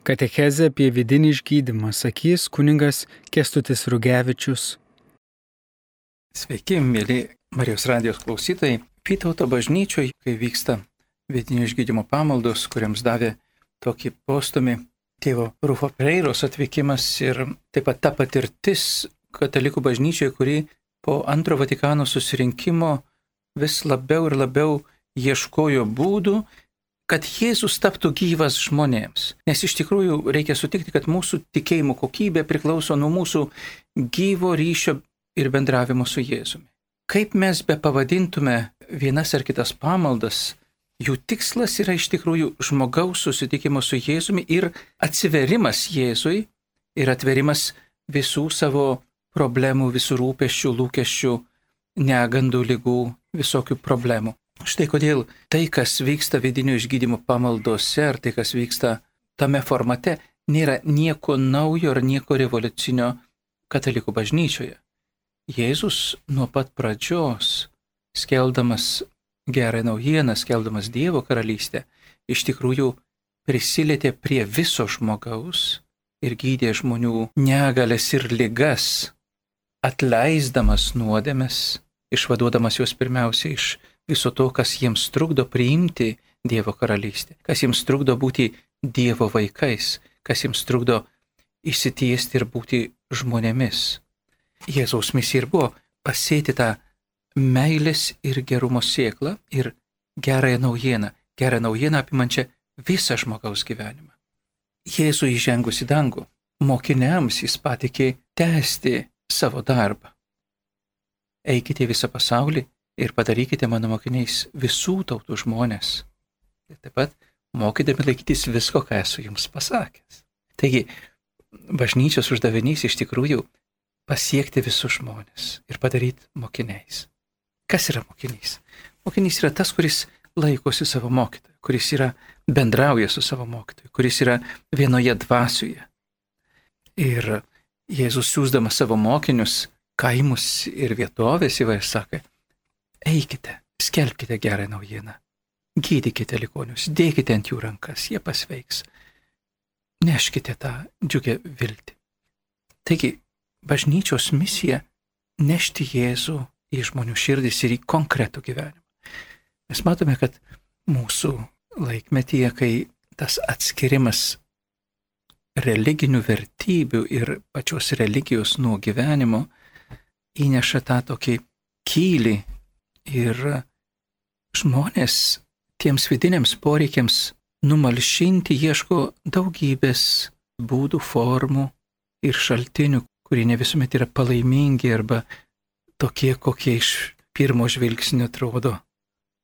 Katechezė apie vidinį išgydymą sakys kuningas Kestutis Rugevičius. Sveiki, mėly Marijos radijos klausytojai. Vytauto bažnyčioje, kai vyksta vidinio išgydymo pamaldos, kuriams davė tokį postumį tėvo Rufo Pereiros atvykimas ir taip pat ta patirtis katalikų bažnyčioje, kuri po antro Vatikano susirinkimo vis labiau ir labiau ieškojo būdų, kad Jėzus taptų gyvas žmonėms. Nes iš tikrųjų reikia sutikti, kad mūsų tikėjimo kokybė priklauso nuo mūsų gyvo ryšio ir bendravimo su Jėzumi. Kaip mes be pavadintume vienas ar kitas pamaldas, jų tikslas yra iš tikrųjų žmogaus susitikimo su Jėzumi ir atsiverimas Jėzui ir atverimas visų savo problemų, visų rūpeščių, lūkesčių, negandų, lygų, visokių problemų. Štai kodėl tai, kas vyksta vidinio išgydymo pamaldose, ar tai, kas vyksta tame formate, nėra nieko naujo ar nieko revoliucinio katalikų bažnyčioje. Jėzus nuo pat pradžios, skeldamas gerą naujieną, skeldamas Dievo karalystę, iš tikrųjų prisilietė prie viso žmogaus ir gydė žmonių negalės ir ligas, atleisdamas nuodėmes, išvaduodamas juos pirmiausia iš viso to, kas jiems trukdo priimti Dievo karalystę, kas jiems trukdo būti Dievo vaikais, kas jiems trukdo įsitiesti ir būti žmonėmis. Jėzaus misija ir buvo pasėti tą meilės ir gerumo sėklą ir gerąją naujieną, gerą naujieną apimančią visą žmogaus gyvenimą. Jėzų įžengus į dangų, mokiniams jis patikė tęsti savo darbą. Eikite visą pasaulį ir padarykite mano mokiniais visų tautų žmonės. Ir taip pat mokydami laikytis visko, ką esu jums pasakęs. Taigi, bažnyčios uždavinys iš tikrųjų pasiekti visus žmonės ir padaryti mokiniais. Kas yra mokinys? Mokinys yra tas, kuris laikosi savo mokytoju, kuris yra bendrauja su savo mokytoju, kuris yra vienoje dvasioje. Ir Jėzus siūsdamas savo mokinius kaimus ir vietovės įvairiai sakė, eikite, skelbkite gerą naujieną, gydykite ligonius, dėkite ant jų rankas, jie pasveiks, neškite tą džiugę viltį. Taigi, bažnyčios misija - nešti Jėzų į žmonių širdis ir į konkretų gyvenimą. Mes matome, kad mūsų laikmetyje, kai tas atskirimas religinių vertybių ir pačios religijos nuo gyvenimo įneša tą tokį kylį ir žmonės tiems vidiniams poreikiams numalšinti ieško daugybės būdų, formų ir šaltinių, kurie ne visuomet yra palaimingi arba tokie, kokie iš pirmo žvilgsnio atrodo,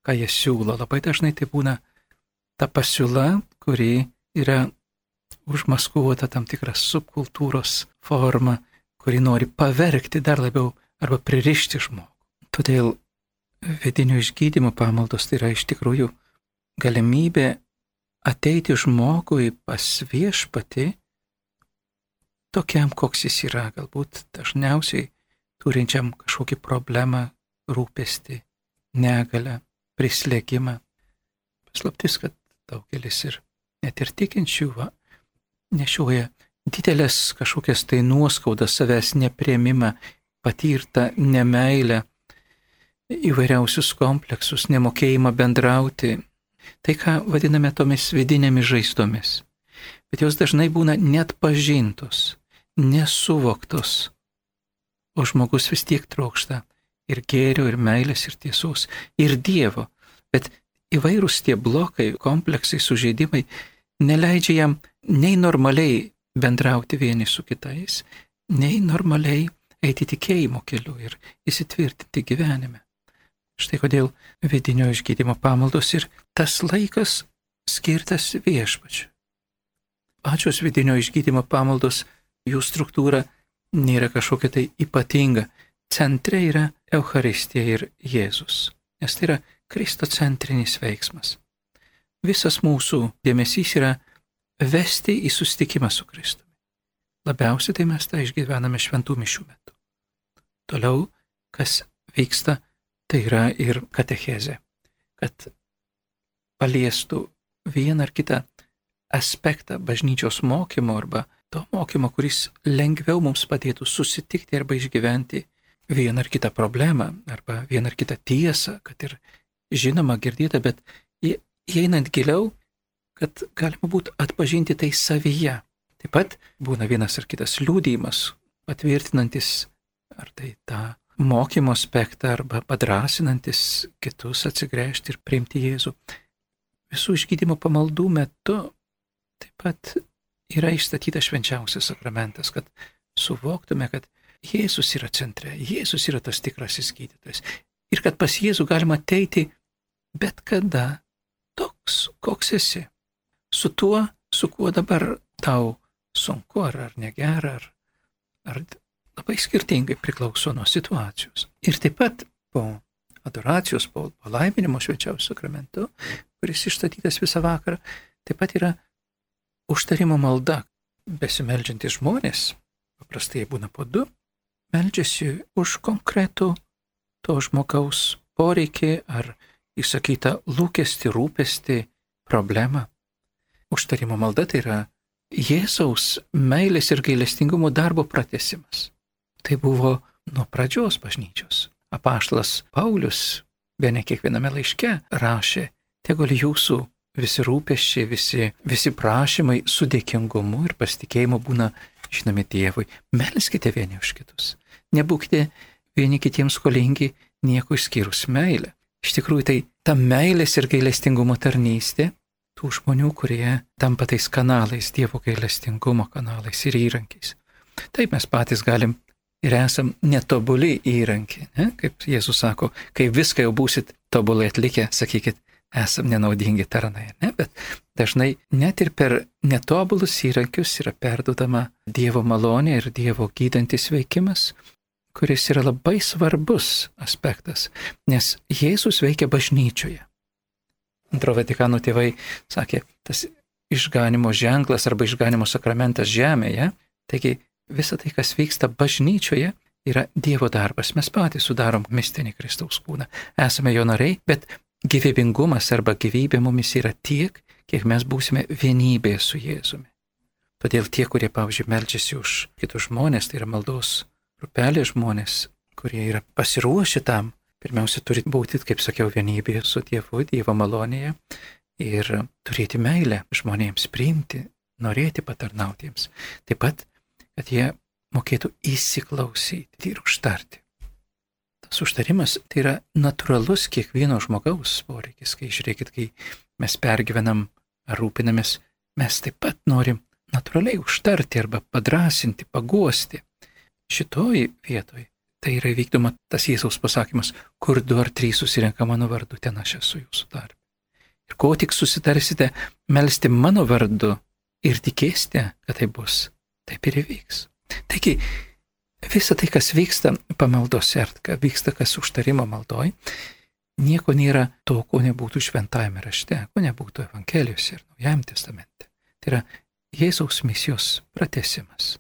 ką jie siūlo. Labai dažnai tai būna ta pasiūla, kuri yra užmaskuota tam tikra subkultūros forma, kuri nori pavergti dar labiau arba pririšti žmogų. Todėl vidinio išgydymo pamaldos tai yra iš tikrųjų galimybė ateiti žmogui pas viešpati tokiam, koks jis yra, galbūt dažniausiai turinčiam kažkokį problemą, rūpestį, negalę, prislėgimą. Paslaptis, kad daugelis ir net ir tikinčių va, nešioja didelės kažkokias tai nuoskaudas, savęs nepriemimą, patirtą nemailę, įvairiausius kompleksus, nemokėjimą bendrauti. Tai, ką vadiname tomis vidinėmis žaizdomis. Bet jos dažnai būna net pažintos, nesuvoktos. O žmogus vis tiek trokšta ir gėrio, ir meilės, ir tiesos, ir Dievo. Bet įvairūs tie blokai, kompleksai, sužeidimai neleidžia jam nei normaliai bendrauti vieni su kitais, nei normaliai eiti tikėjimo keliu ir įsitvirtinti gyvenime. Štai kodėl vidinio išgydymo pamaldos ir tas laikas skirtas viešpačiu. Pačios vidinio išgydymo pamaldos, jų struktūra nėra kažkokia tai ypatinga. Centre yra Euharistija ir Jėzus, nes tai yra kristocentrinis veiksmas. Visas mūsų dėmesys yra vesti į susitikimą su Kristumi. Labiausiai tai mes tą išgyvename šventų mišių metu. Toliau, kas vyksta, tai yra ir katechezė, kad paliestų vieną ar kitą aspektą bažnyčios mokymo arba to mokymo, kuris lengviau mums padėtų susitikti arba išgyventi vieną ar kitą problemą arba vieną ar kitą tiesą, kad ir žinoma girdėta, bet įeinant giliau, kad galima būtų atpažinti tai savyje. Taip pat būna vienas ar kitas liūdėjimas, patvirtinantis ar tai tą mokymo aspektą arba padrasinantis kitus atsigręžti ir priimti Jėzų. Visų išgydymo pamaldų metu taip pat yra išstatytas švenčiausias sakramentas, kad suvoktume, kad Jėzus yra centre, Jėzus yra tas tikrasis gydytojas. Ir kad pas Jėzų galima ateiti bet kada toks, koks esi. Su tuo, su kuo dabar tau sunku ar, ar negera, ar, ar labai skirtingai priklauso nuo situacijos. Ir taip pat po adoracijos, po palaiminimo švenčiausio sakramentu, kuris išstatytas visą vakarą, taip pat yra užtarimo malda. Besimeldžiantys žmonės, paprastai būna po du, meldžiasi už konkretų to žmogaus poreikį ar įsakytą lūkesti, rūpesti, problemą. Užtarimo malda tai yra Jėzaus meilės ir gailestingumo darbo pratesimas. Tai buvo nuo pradžios bažnyčios. Apaštlas Paulius, be ne kiekviename laiške, rašė, tegul jūsų visi rūpeščiai, visi, visi prašymai su dėkingumu ir pasitikėjimu būna žinomi Dievui. Melskite vieni už kitus. Nebūkite vieni kitiems skolingi nieko išskyrus meilę. Iš tikrųjų, tai ta meilės ir gailestingumo tarnystė tų žmonių, kurie tampa tais kanalais, Dievo gailestingumo kanalais ir įrankiais. Taip mes patys galim ir esam netobuli įrankiai. Ne? Kaip Jėzus sako, kai viską jau būsit tobulai atlikę, sakykit, esam nenaudingi tarnai. Ne? Bet dažnai net ir per netobulus įrankius yra perdodama Dievo malonė ir Dievo gydantis veikimas, kuris yra labai svarbus aspektas, nes Jėzus veikia bažnyčioje. Antro Vatikano tėvai sakė, tas išganimo ženklas arba išganimo sakramentas žemėje, taigi visa tai, kas vyksta bažnyčioje, yra Dievo darbas. Mes patys sudarom mistinį Kristaus kūną. Esame jo nariai, bet gyvybingumas arba gyvybė mumis yra tiek, kiek mes būsime vienybėje su Jėzumi. Todėl tie, kurie, pavyzdžiui, melčiasi už kitus žmonės, tai yra maldos rupelė žmonės, kurie yra pasiruošę tam, pirmiausia, turi būti, kaip sakiau, vienybėje su Dievu, Dievo malonėje ir turėti meilę žmonėms, priimti, norėti patarnauti jiems. Taip pat kad jie mokėtų įsiklausyti ir užtarti. Tas užtarimas tai yra natūralus kiekvieno žmogaus poreikis, kai žiūrėkit, kai mes pergyvenam ar rūpinamės, mes taip pat norim natūraliai užtarti arba padrasinti, paguosti. Šitoj vietoj tai yra vykdoma tas Jėzaus pasakymas, kur du ar trys susirenka mano vardu, ten aš esu jūsų tarp. Ir ko tik susitarsite, melstį mano vardu ir tikėsite, kad tai bus, taip ir įvyks. Taigi, visa tai, kas vyksta pamaldose, ar vyksta kas užtarimo maldoj, nieko nėra to, ko nebūtų šventajame rašte, ko nebūtų Evangelijose ir Naujajame testamente. Tai yra Jėzaus misijos pratesimas.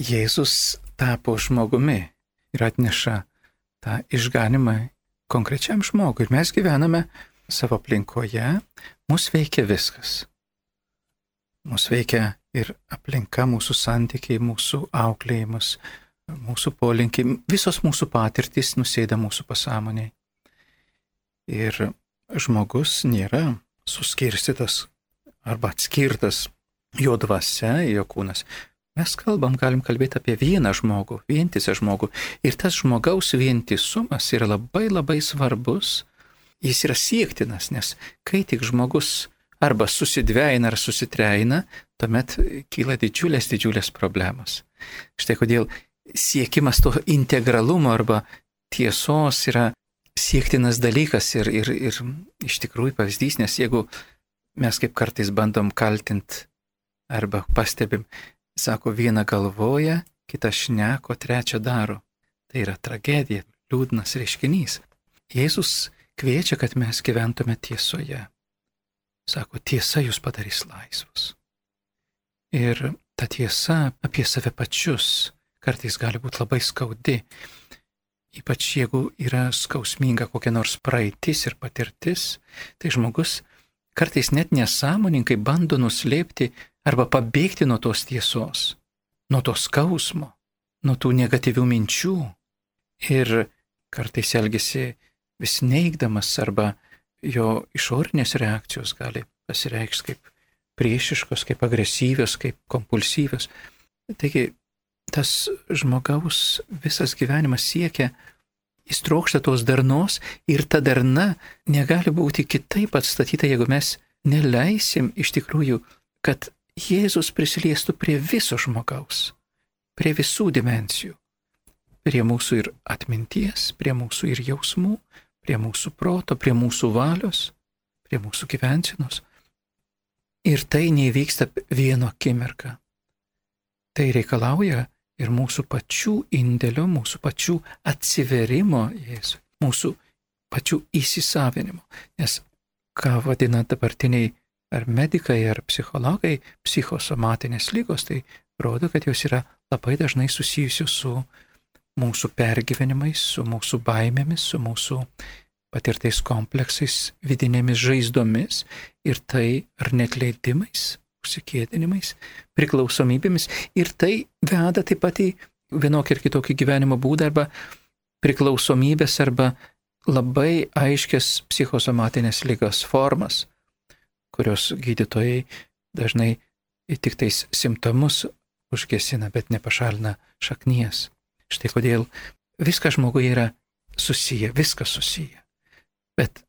Jėzus tapo žmogumi ir atneša tą išganimą konkrečiam žmogui. Ir mes gyvename savo aplinkoje, mus veikia viskas. Mus veikia ir aplinka, mūsų santykiai, mūsų auklėjimas, mūsų polinkiai, visos mūsų patirtys nusėda mūsų pasąmoniai. Ir žmogus nėra suskirstytas arba atskirtas jo dvasia, jo kūnas. Mes kalbam, galim kalbėti apie vieną žmogų, vientisą žmogų. Ir tas žmogaus vientisumas yra labai labai svarbus. Jis yra siektinas, nes kai tik žmogus arba susidveina ar susitreina, tuomet kyla didžiulės, didžiulės problemos. Štai kodėl siekimas to integralumo arba tiesos yra siektinas dalykas ir, ir, ir iš tikrųjų pavyzdys, nes jeigu mes kaip kartais bandom kaltinti arba pastebim, sako, vieną galvoja, kitą šneko, trečią daro. Tai yra tragedija, liūdnas reiškinys. Jėzus kviečia, kad mes gyventume tiesoje. Sako, tiesa jūs padarys laisvus. Ir ta tiesa apie save pačius kartais gali būti labai skaudi. Ypač jeigu yra skausminga kokia nors praeitis ir patirtis, tai žmogus kartais net nesąmoninkai bando nuslėpti arba pabėgti nuo tos tiesos, nuo to skausmo, nuo tų negatyvių minčių ir kartais elgesi vis neigdamas arba jo išorinės reakcijos gali pasireikšti kaip priešiškos, kaip agresyvios, kaip kompulsyvios. Taigi tas žmogaus visas gyvenimas siekia, jis trokšta tos darnos ir ta darna negali būti kitaip atstatyta, jeigu mes neleisim iš tikrųjų, kad Jėzus prisiliestų prie viso žmogaus, prie visų dimensijų, prie mūsų ir atminties, prie mūsų ir jausmų, prie mūsų proto, prie mūsų valios, prie mūsų gyvensinos. Ir tai nevyksta vieno akimirką. Tai reikalauja ir mūsų pačių indėlio, mūsų pačių atsiverimo Jėzui, mūsų pačių įsisavinimo. Nes ką vadina dabartiniai ar medikai, ar psichologai, psichosomatinės lygos, tai rodo, kad jos yra labai dažnai susijusios su mūsų pergyvenimais, su mūsų baimėmis, su mūsų patirtais kompleksais, vidinėmis žaizdomis ir tai ar net leidimais, užsikėdinimais, priklausomybėmis. Ir tai veda taip pat į vienokį ir kitokį gyvenimo būdą arba priklausomybės arba labai aiškias psichosomatinės lygos formas kurios gydytojai dažnai tik tais simptomus užgesina, bet nepašalina šaknies. Štai kodėl viskas žmoguje yra susiję, viskas susiję. Bet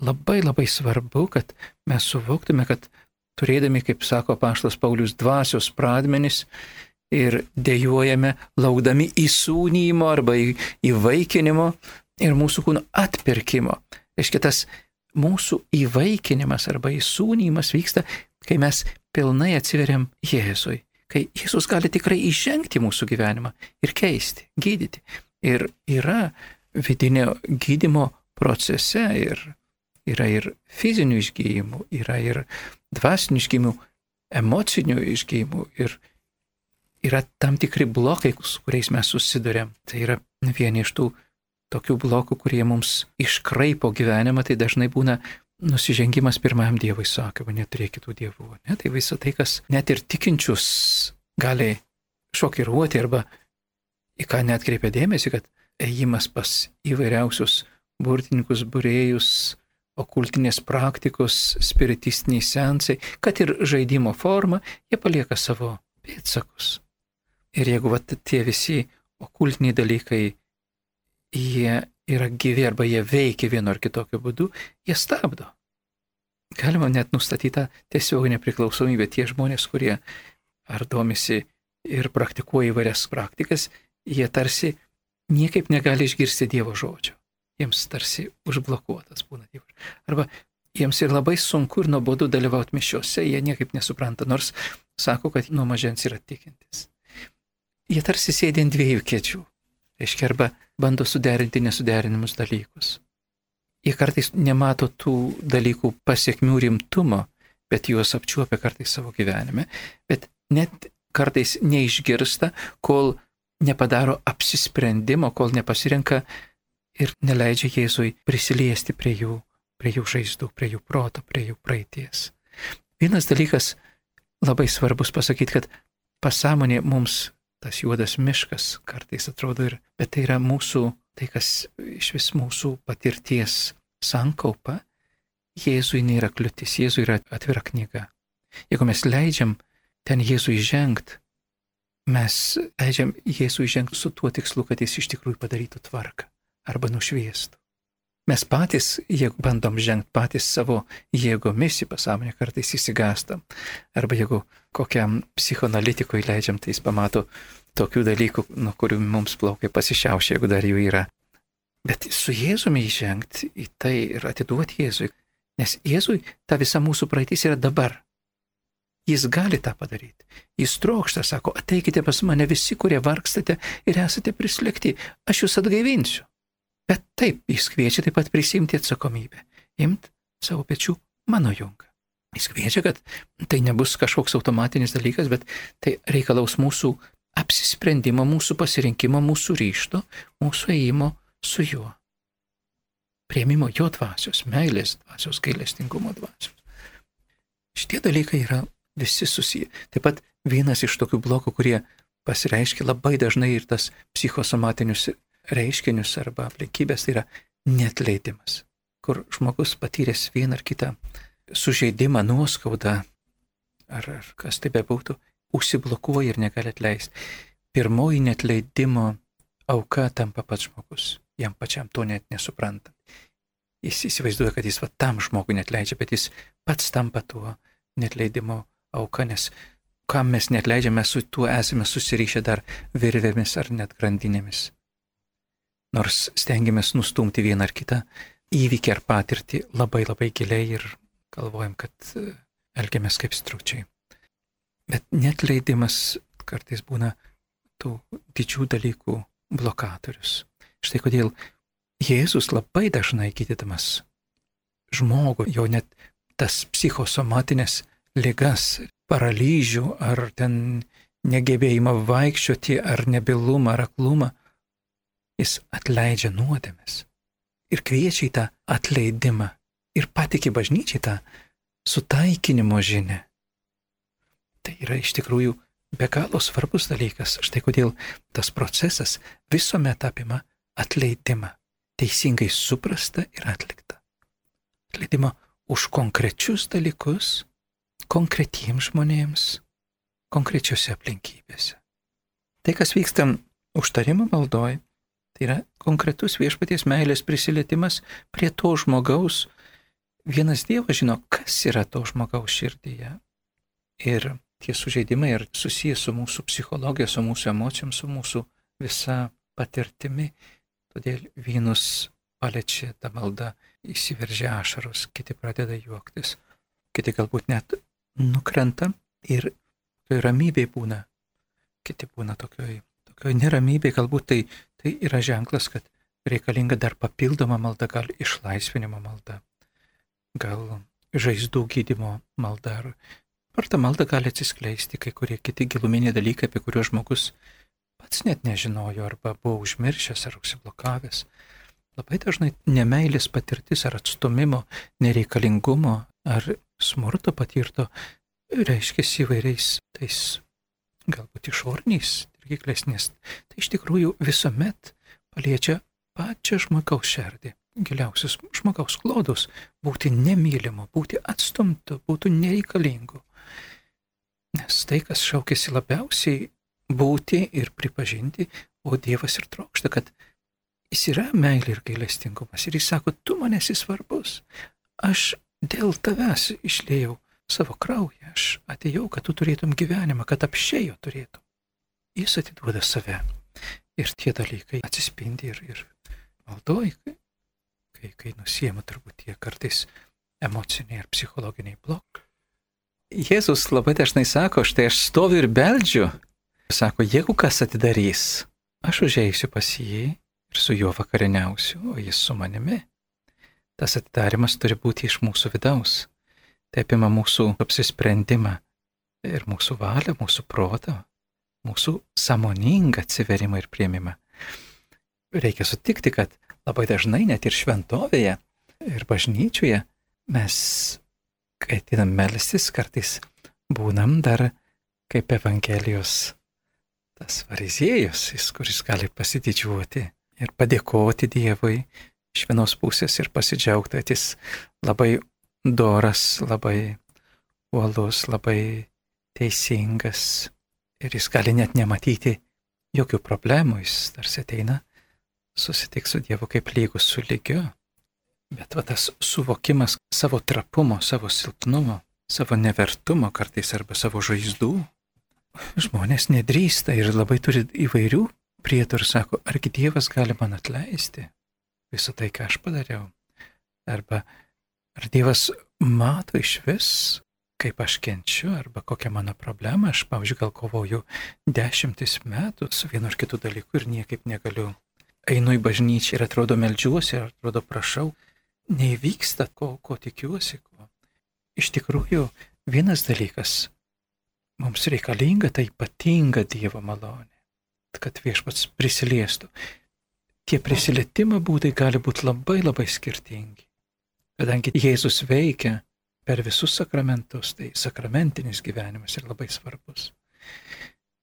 labai labai svarbu, kad mes suvoktume, kad turėdami, kaip sako Paštas Paulius, dvasios pradmenis ir dėjojame, laukdami įsūnymo arba įvaikinimo ir mūsų kūno atpirkimo. Reiškia, tas mūsų įvaikinimas arba įsūnymas vyksta, kai mes pilnai atsiveriam Jėzui, kai Jėzus gali tikrai įžengti mūsų gyvenimą ir keisti, gydyti. Ir yra vidinio gydimo procese ir yra ir fizinių išgyjimų, yra ir dvasinių išgyjimų, emocinių išgyjimų ir yra tam tikri blokai, su kuriais mes susidurėm. Tai yra vieni iš tų tokių blokų, kurie mums iškraipo gyvenimą, tai dažnai būna nusižengimas pirmajam Dievui, sakoma, neturėk kitų dievų. Ne? Tai visa tai, kas net ir tikinčius gali šokiruoti arba į ką net kreipia dėmesį, kad ėjimas pas įvairiausius burtininkus, būrėjus, okultinės praktikos, spiritistiniai sensai, kad ir žaidimo forma, jie palieka savo pėtsakus. Ir jeigu vat, tie visi okultiniai dalykai jie yra gyvi arba jie veikia vienu ar kitokiu būdu, jie stabdo. Galima net nustatyti tiesioginę priklausomybę tie žmonės, kurie ar domisi ir praktikuoja įvairias praktikas, jie tarsi niekaip negali išgirsti Dievo žodžio. Jiems tarsi užblokuotas būna Dievas. Arba jiems ir labai sunku ir nuobodu dalyvauti mišiuose, jie niekaip nesupranta, nors sako, kad nuo mažens yra tikintis. Jie tarsi sėdi ant dviejų kėdžių. Reiškia, arba bando suderinti nesuderinimus dalykus. Jie kartais nemato tų dalykų pasiekmių rimtumo, bet juos apčiuopia kartais savo gyvenime. Bet net kartais neišgirsta, kol nepadaro apsisprendimo, kol nepasirenka ir neleidžia Jėzui prisiliesti prie jų, prie jų žaizdų, prie jų proto, prie jų praeities. Vienas dalykas labai svarbus pasakyti, kad pasąmonė mums tas juodas miškas kartais atrodo ir, bet tai yra mūsų, tai kas iš vis mūsų patirties sankaupa, Jėzui nėra kliūtis, Jėzui yra atvira knyga. Jeigu mes leidžiam ten Jėzui žengti, mes leidžiam Jėzui žengti su tuo tikslu, kad jis iš tikrųjų padarytų tvarką arba nušviestų. Mes patys, jeigu bandom žengti patys savo jėgomis į pasąmonę, kartais įsigastam. Arba jeigu kokiam psichoanalitikui leidžiam, tai jis pamato tokių dalykų, nuo kurių mums plaukai pasišiaušia, jeigu dar jų yra. Bet su Jėzumi įžengti į tai ir atiduoti Jėzui, nes Jėzui ta visa mūsų praeitis yra dabar. Jis gali tą padaryti. Jis trokšta, sako, ateikite pas mane visi, kurie vargstate ir esate prislėgti, aš jūs atgaivinsiu. Bet taip, jis kviečia taip pat prisimti atsakomybę, imti savo pečių mano jungą. Jis kviečia, kad tai nebus kažkoks automatinis dalykas, bet tai reikalaus mūsų apsisprendimo, mūsų pasirinkimo, mūsų ryšto, mūsų ėjimo su juo. Prieimimo jo dvasios, meilės dvasios, gailestingumo dvasios. Šitie dalykai yra visi susiję. Taip pat vienas iš tokių blokų, kurie pasireiškia labai dažnai ir tas psichosomatinius reiškinius arba aplinkybės, tai yra netleidimas, kur žmogus patyręs vieną ar kitą sužeidimą, nuoskaudą, ar, ar kas tai bebūtų, užsiblokuoja ir negali atleisti. Pirmoji netleidimo auka tampa pats žmogus, jam pačiam to net nesuprantant. Jis įsivaizduoja, kad jis va tam žmogui net leidžia, bet jis pats tampa tuo netleidimo auka, nes kam mes net leidžiame, su tuo esame susirišę dar virvėmis ar net grandinėmis nors stengiamės nustumti vieną ar kitą įvykį ar patirtį labai labai giliai ir galvojam, kad e, elgiamės kaip strukčiai. Bet net leidimas kartais būna tų didžių dalykų blokatorius. Štai kodėl Jėzus labai dažnai gydydamas žmogų, jo net tas psichosomatinės ligas, paralyžių ar ten negebėjimą vaikščioti, ar nebilumą, ar aklumą, Jis atleidžia nuodėmes ir kviečia į tą atleidimą ir patikė bažnyčiai tą sutaikinimo žinę. Tai yra iš tikrųjų be galo svarbus dalykas. Štai kodėl tas procesas visuomet apima atleidimą, teisingai suprasta ir atlikta. Atleidimą už konkrečius dalykus, konkretiems žmonėms, konkrečiose aplinkybėse. Tai, kas vyksta užtarimo maldoj, Tai yra konkretus viešpaties meilės prisilietimas prie to žmogaus. Vienas Dievas žino, kas yra to žmogaus širdyje. Ir tie sužeidimai yra susijęs su mūsų psichologija, su mūsų emocijom, su mūsų visa patirtimi. Todėl vienus paliečia ta malda, įsiveržia ašaros, kiti pradeda juoktis, kiti galbūt net nukrenta ir toj ramybėje būna, kiti būna tokioj, tokioj neramybėje, galbūt tai tai yra ženklas, kad reikalinga dar papildoma malda, gal išlaisvinimo malda, gal žaizdų gydimo malda. Ar per tą maldą gali atsiskleisti kai kurie kiti giluminiai dalykai, apie kuriuos žmogus pats net nežinojo arba buvo užmiršęs ar užsiblokavęs. Labai dažnai nemailės patirtis ar atstumimo, nereikalingumo ar smurto patirto reiškia įvairiais tais galbūt išorniais dirgiklės, nes tai iš tikrųjų visuomet paliečia pačią žmogaus šerdį, giliausius žmogaus klodus, būti nemylimu, būti atstumtu, būti nereikalingu. Nes tai, kas šaukėsi labiausiai būti ir pripažinti, o Dievas ir trokšta, kad jis yra meilė ir gailestingumas. Ir jis sako, tu man esi svarbus. Aš dėl tavęs išlėjau savo kraują, aš atėjau, kad tu turėtum gyvenimą, kad apšėjo turėtum jis atiduoda save. Ir tie dalykai atsispindi ir, ir maldoj, kai, kai nusiema turbūt tie kartais emociniai ar psichologiniai blokai. Jėzus labai dažnai sako, štai aš stoviu ir beldžiu. Sako, jeigu kas atidarys, aš užeisiu pas jį ir su juo vakarieniausiu, o jis su manimi. Tas atidarimas turi būti iš mūsų vidaus. Tai apima mūsų apsisprendimą ir mūsų valią, mūsų protą, mūsų samoningą atsiverimą ir prieimimą. Reikia sutikti, kad labai dažnai net ir šventovėje ir bažnyčioje mes, kai ateinam melstis, kartais būnam dar kaip Evangelijos tas fariziejus, jis, kuris gali pasididžiuoti ir padėkoti Dievui iš vienos pusės ir pasidžiaugti, kad jis labai doras, labai uolus, labai teisingas ir jis gali net nematyti jokių problemų, jis tarsi ateina susitiks su Dievu kaip lygus su lygiu. Bet va tas suvokimas savo trapumo, savo silpnumo, savo nevertumo kartais arba savo žaizdų, žmonės nedrįsta ir labai turi įvairių prietų ir sako, argi Dievas gali man atleisti visą tai, ką aš padariau. Arba ar Dievas mato iš vis, kaip aš kenčiu, arba kokia mano problema. Aš, pavyzdžiui, gal kovoju dešimtis metų su vienu ar kitu dalyku ir niekaip negaliu. Einu į bažnyčią ir atrodo melžiuosi, ir atrodo prašau, neįvyksta ko, ko tikiuosi. Ko. Iš tikrųjų, vienas dalykas, mums reikalinga ta ypatinga Dievo malonė, kad viešpats prisiliestų. Tie prisilietimo būdai gali būti labai labai skirtingi. Kadangi Jėzus veikia per visus sakramentus, tai sakramentinis gyvenimas yra labai svarbus.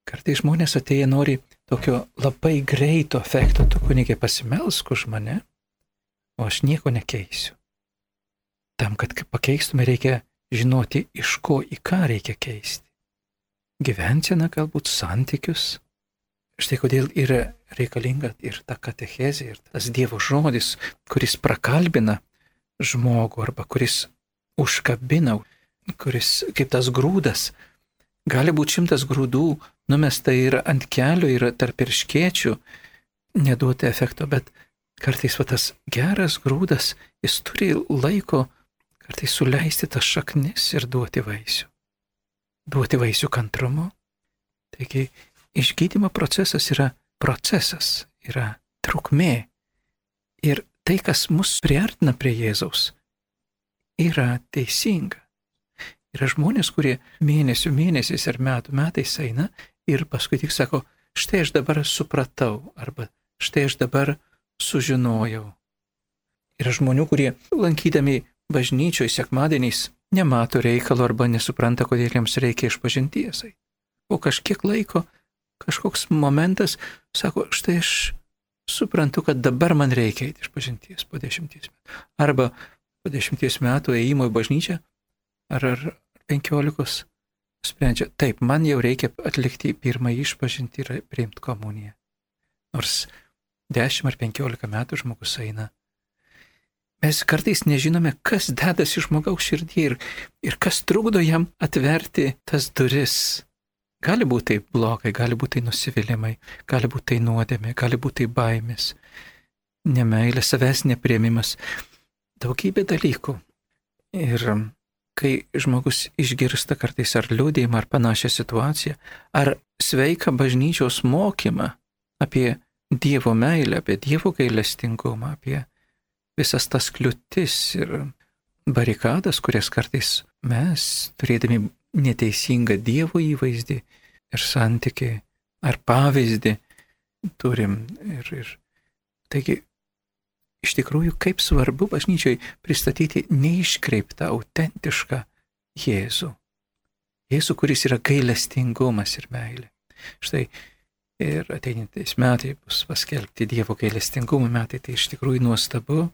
Kartai žmonės atėję nori tokio labai greito efekto, tu kunigai pasimelsk už mane, o aš nieko nekeisiu. Tam, kad pakeistume, reikia žinoti, iš ko į ką reikia keisti. Gyvenseną, galbūt santykius. Štai kodėl yra reikalinga ir ta katechezė, ir tas Dievo žodis, kuris prakalbina žmogų arba kuris užkabina, kuris kaip tas grūdas. Gali būti šimtas grūdų, numesta ir ant kelio, ir tarp irškiečių, neduoti efekto, bet kartais va tas geras grūdas, jis turi laiko kartais suleisti tas šaknis ir duoti vaisių. Duoti vaisių kantrumu. Taigi išgydymo procesas yra procesas, yra trukmė. Ir tai, kas mus priartina prie Jėzaus, yra teisinga. Yra žmonės, kurie mėnesių mėnesiais ar metų metais eina ir paskui tik sako, štai aš dabar supratau arba štai aš dabar sužinojau. Yra žmonių, kurie lankydami bažnyčioje sekmadieniais nemato reikalo arba nesupranta, kodėl jiems reikia išpažintiesai. O kažkiek laiko, kažkoks momentas, sako, štai aš suprantu, kad dabar man reikia eiti išpažinties po dešimties metų. Arba po dešimties metų ėjimo į bažnyčią ar, ar penkiolikos sprendžia, taip, man jau reikia atlikti pirmąjį išpažinti ir priimti komuniją. Nors 10 ar 15 metų žmogus eina. Mes kartais nežinome, kas dedasi žmogaus širdį ir, ir kas trukdo jam atverti tas duris. Gali būti tai blogai, gali būti tai nusivylimai, gali būti tai nuodėmė, gali būti tai baimės, nemailė, savęs nepriemimas, daugybė dalykų. Ir kai žmogus išgirsta kartais ar liūdėjimą, ar panašią situaciją, ar sveiką bažnyčios mokymą apie Dievo meilę, apie Dievo gailestingumą, apie visas tas kliūtis ir barikadas, kurias kartais mes, turėdami neteisingą Dievo įvaizdį ir santyki ar pavyzdį, turim. Ir, ir. Taigi, iš tikrųjų, kaip svarbu bažnyčiai pristatyti neiškreiptą, autentišką Jėzų. Jėzų, kuris yra gailestingumas ir meilė. Štai ir ateinantis metai bus paskelbti Dievo gailestingumo metai, tai iš tikrųjų nuostabu.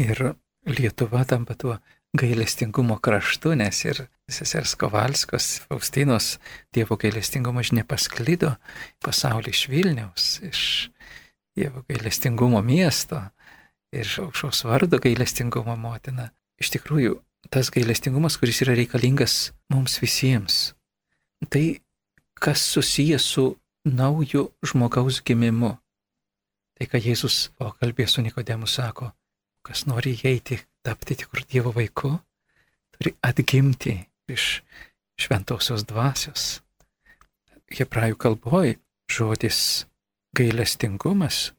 Ir Lietuva tampa tuo gailestingumo kraštu, nes ir sesers Kovalskos, Faustinos Dievo gailestingumo žinia pasklido pasaulį iš Vilniaus, iš Dievo gailestingumo miesto, iš aukštos vardo gailestingumo motina. Iš tikrųjų, tas gailestingumas, kuris yra reikalingas mums visiems, tai kas susijęs su naujų žmogaus gimimu. Tai, ką Jėzus pokalbė su Nikodemu sako, kas nori įeiti, tapti tikrų Dievo vaiku, turi atgimti iš šventosios dvasios. Hebrajų kalboje žodis gailestingumas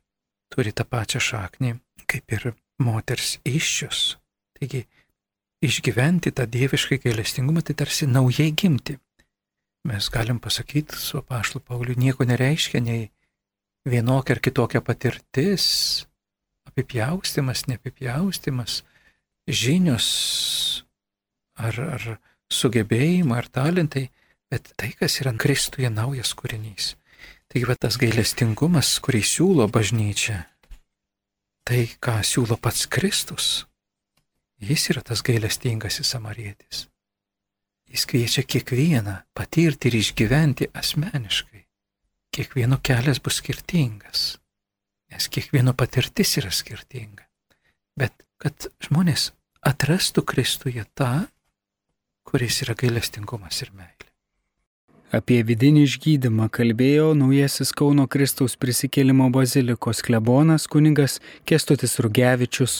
turi tą pačią šaknį kaip ir moters iššius. Taigi išgyventi tą dievišką gailestingumą tai tarsi naujai gimti. mes galim pasakyti su apaštu Pauliu, nieko nereiškia nei vienokia ar kitokia patirtis, apipjaustimas, neapipjaustimas, žinios ar, ar sugebėjimai ar talentai, bet tai, kas yra Kristuje naujas kūrinys. Taigi, va tas gailestingumas, kurį siūlo bažnyčia, tai, ką siūlo pats Kristus, jis yra tas gailestingasis samarietis. Jis kviečia kiekvieną patirti ir išgyventi asmeniškai. Kiekvieno kelias bus skirtingas, nes kiekvieno patirtis yra skirtinga. Bet kad žmonės atrastų Kristuje tą, kuris yra gailestingumas ir meilė. Apie vidinį išgydymą kalbėjo naujasis Kauno Kristaus prisikėlimo bazilikos klebonas kuningas Kestutis Rugevičius